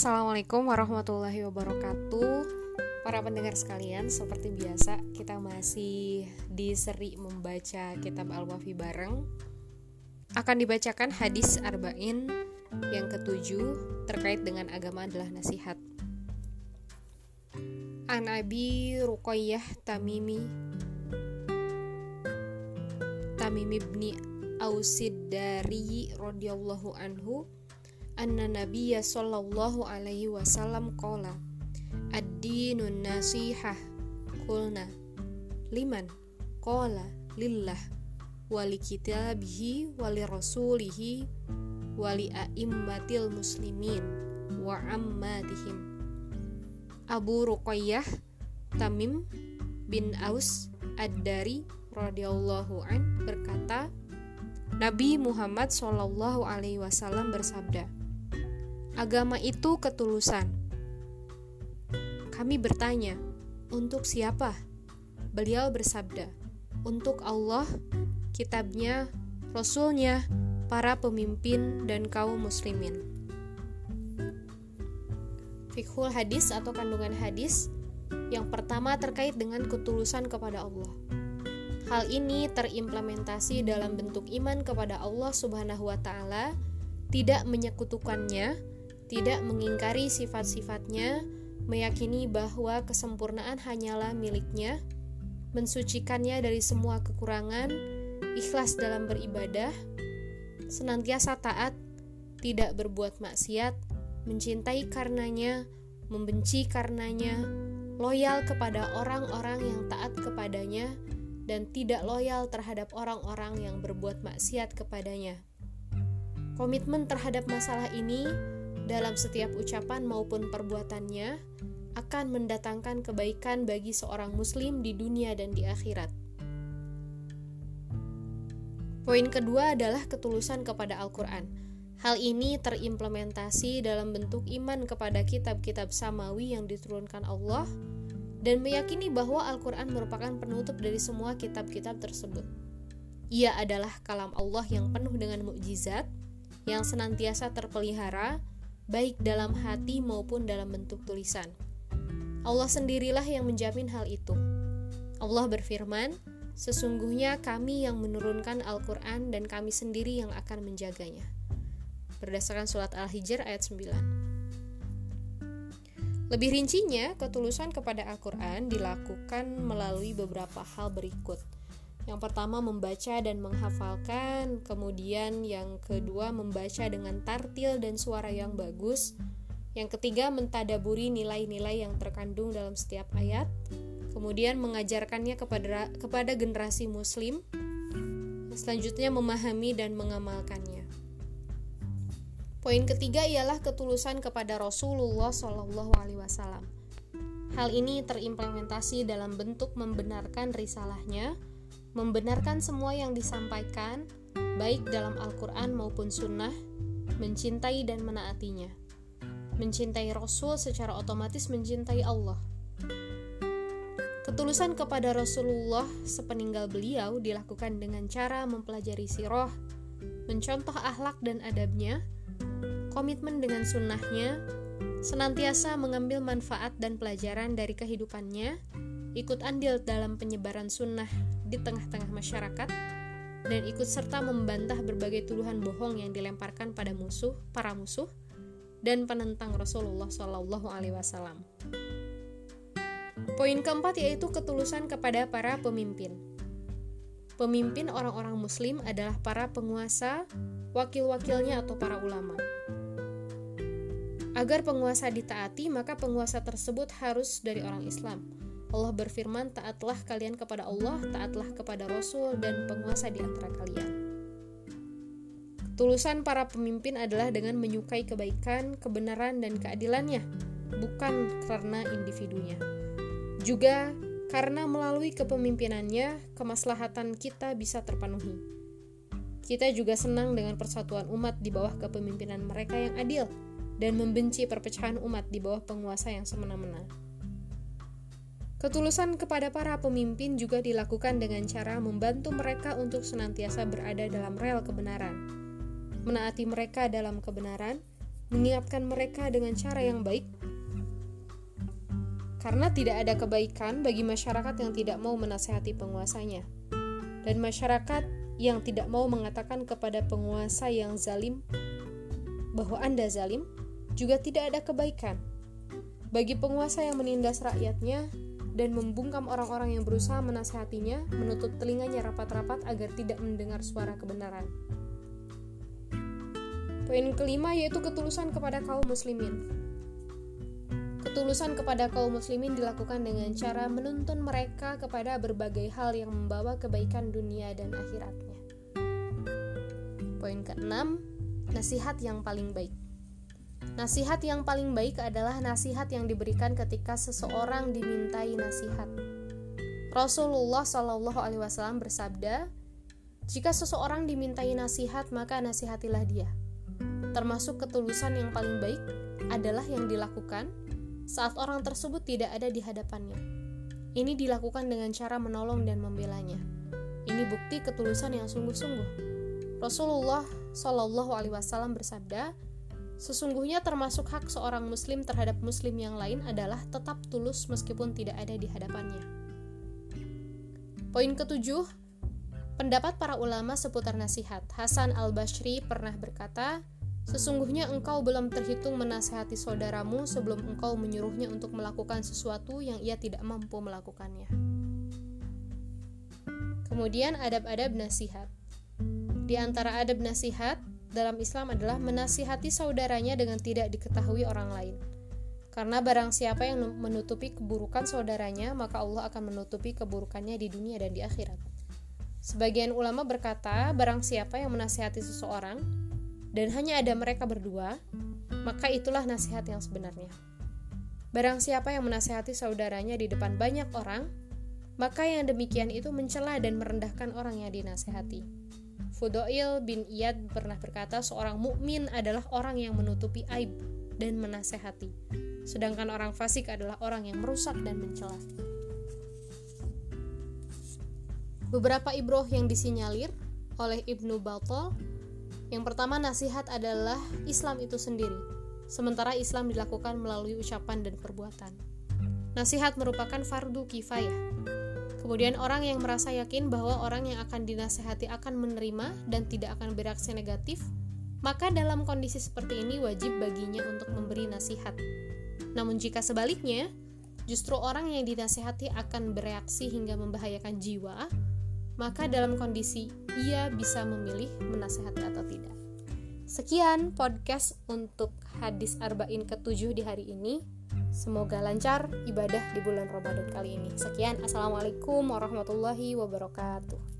Assalamualaikum warahmatullahi wabarakatuh. Para pendengar sekalian, seperti biasa kita masih di seri membaca kitab Al-Wafi bareng. Akan dibacakan hadis Arba'in yang ketujuh terkait dengan agama adalah nasihat. An Abi Ruqayyah Tamimi Tamimi ibni Ausid dari radhiyallahu anhu anna nabiyya sallallahu alaihi wasallam qala ad-dinun nasihah. Qulna liman? Qala lillah wali kitabihi wali rasulihi wali a'immatil muslimin wa ammatihim. Abu Ruqayyah Tamim bin Aus Ad-Dari radhiyallahu an berkata Nabi Muhammad Shallallahu alaihi wasallam bersabda Agama itu ketulusan. Kami bertanya, untuk siapa? Beliau bersabda, untuk Allah, kitabnya, rasulnya, para pemimpin dan kaum muslimin. Fikhul hadis atau kandungan hadis yang pertama terkait dengan ketulusan kepada Allah. Hal ini terimplementasi dalam bentuk iman kepada Allah Subhanahu wa taala, tidak menyekutukannya tidak mengingkari sifat-sifatnya, meyakini bahwa kesempurnaan hanyalah miliknya, mensucikannya dari semua kekurangan, ikhlas dalam beribadah, senantiasa taat, tidak berbuat maksiat, mencintai karenanya, membenci karenanya, loyal kepada orang-orang yang taat kepadanya, dan tidak loyal terhadap orang-orang yang berbuat maksiat kepadanya. Komitmen terhadap masalah ini dalam setiap ucapan maupun perbuatannya akan mendatangkan kebaikan bagi seorang muslim di dunia dan di akhirat. Poin kedua adalah ketulusan kepada Al-Quran. Hal ini terimplementasi dalam bentuk iman kepada kitab-kitab samawi yang diturunkan Allah dan meyakini bahwa Al-Quran merupakan penutup dari semua kitab-kitab tersebut. Ia adalah kalam Allah yang penuh dengan mukjizat, yang senantiasa terpelihara, baik dalam hati maupun dalam bentuk tulisan. Allah sendirilah yang menjamin hal itu. Allah berfirman, "Sesungguhnya kami yang menurunkan Al-Qur'an dan kami sendiri yang akan menjaganya." Berdasarkan surat Al-Hijr ayat 9. Lebih rincinya, ketulusan kepada Al-Qur'an dilakukan melalui beberapa hal berikut. Yang pertama membaca dan menghafalkan, kemudian yang kedua membaca dengan tartil dan suara yang bagus. Yang ketiga mentadaburi nilai-nilai yang terkandung dalam setiap ayat. Kemudian mengajarkannya kepada kepada generasi muslim. Selanjutnya memahami dan mengamalkannya. Poin ketiga ialah ketulusan kepada Rasulullah Shallallahu Alaihi Wasallam. Hal ini terimplementasi dalam bentuk membenarkan risalahnya, membenarkan semua yang disampaikan, baik dalam Al-Quran maupun Sunnah, mencintai dan menaatinya. Mencintai Rasul secara otomatis mencintai Allah. Ketulusan kepada Rasulullah sepeninggal beliau dilakukan dengan cara mempelajari sirah, mencontoh akhlak dan adabnya, komitmen dengan sunnahnya, senantiasa mengambil manfaat dan pelajaran dari kehidupannya, ikut andil dalam penyebaran sunnah di tengah-tengah masyarakat dan ikut serta membantah berbagai tuduhan bohong yang dilemparkan pada musuh, para musuh, dan penentang Rasulullah Shallallahu Alaihi Wasallam. Poin keempat yaitu ketulusan kepada para pemimpin. Pemimpin orang-orang Muslim adalah para penguasa, wakil-wakilnya atau para ulama. Agar penguasa ditaati, maka penguasa tersebut harus dari orang Islam Allah berfirman, "Taatlah kalian kepada Allah, taatlah kepada Rasul dan penguasa di antara kalian." Ketulusan para pemimpin adalah dengan menyukai kebaikan, kebenaran, dan keadilannya, bukan karena individunya. Juga karena melalui kepemimpinannya, kemaslahatan kita bisa terpenuhi. Kita juga senang dengan persatuan umat di bawah kepemimpinan mereka yang adil dan membenci perpecahan umat di bawah penguasa yang semena-mena. Ketulusan kepada para pemimpin juga dilakukan dengan cara membantu mereka untuk senantiasa berada dalam rel kebenaran, menaati mereka dalam kebenaran, mengingatkan mereka dengan cara yang baik karena tidak ada kebaikan bagi masyarakat yang tidak mau menasehati penguasanya dan masyarakat yang tidak mau mengatakan kepada penguasa yang zalim bahwa Anda zalim juga tidak ada kebaikan. Bagi penguasa yang menindas rakyatnya dan membungkam orang-orang yang berusaha menasehatinya, menutup telinganya rapat-rapat agar tidak mendengar suara kebenaran. Poin kelima yaitu ketulusan kepada kaum muslimin. Ketulusan kepada kaum muslimin dilakukan dengan cara menuntun mereka kepada berbagai hal yang membawa kebaikan dunia dan akhiratnya. Poin keenam, nasihat yang paling baik. Nasihat yang paling baik adalah nasihat yang diberikan ketika seseorang dimintai nasihat. Rasulullah Shallallahu Alaihi Wasallam bersabda, jika seseorang dimintai nasihat maka nasihatilah dia termasuk ketulusan yang paling baik adalah yang dilakukan saat orang tersebut tidak ada di hadapannya. Ini dilakukan dengan cara menolong dan membelanya. Ini bukti ketulusan yang sungguh-sungguh. Rasulullah Shallallahu Alaihi Wasallam bersabda, sesungguhnya termasuk hak seorang Muslim terhadap Muslim yang lain adalah tetap tulus meskipun tidak ada di hadapannya. Poin ketujuh, pendapat para ulama seputar nasihat. Hasan al Bashri pernah berkata, Sesungguhnya engkau belum terhitung menasehati saudaramu sebelum engkau menyuruhnya untuk melakukan sesuatu yang ia tidak mampu melakukannya. Kemudian adab-adab nasihat. Di antara adab nasihat dalam Islam adalah menasihati saudaranya dengan tidak diketahui orang lain. Karena barang siapa yang menutupi keburukan saudaranya, maka Allah akan menutupi keburukannya di dunia dan di akhirat. Sebagian ulama berkata, barang siapa yang menasihati seseorang, dan hanya ada mereka berdua, maka itulah nasihat yang sebenarnya. Barang siapa yang menasihati saudaranya di depan banyak orang, maka yang demikian itu mencela dan merendahkan orang yang dinasehati. Fudoil bin Iyad pernah berkata seorang mukmin adalah orang yang menutupi aib dan menasehati, sedangkan orang fasik adalah orang yang merusak dan mencela. Beberapa ibroh yang disinyalir oleh Ibnu Battal yang pertama, nasihat adalah Islam itu sendiri, sementara Islam dilakukan melalui ucapan dan perbuatan. Nasihat merupakan fardu kifayah. Kemudian orang yang merasa yakin bahwa orang yang akan dinasehati akan menerima dan tidak akan bereaksi negatif, maka dalam kondisi seperti ini wajib baginya untuk memberi nasihat. Namun jika sebaliknya, justru orang yang dinasehati akan bereaksi hingga membahayakan jiwa, maka dalam kondisi ia bisa memilih menasehati atau tidak. Sekian podcast untuk hadis arba'in ketujuh di hari ini. Semoga lancar ibadah di bulan Ramadan kali ini. Sekian, Assalamualaikum warahmatullahi wabarakatuh.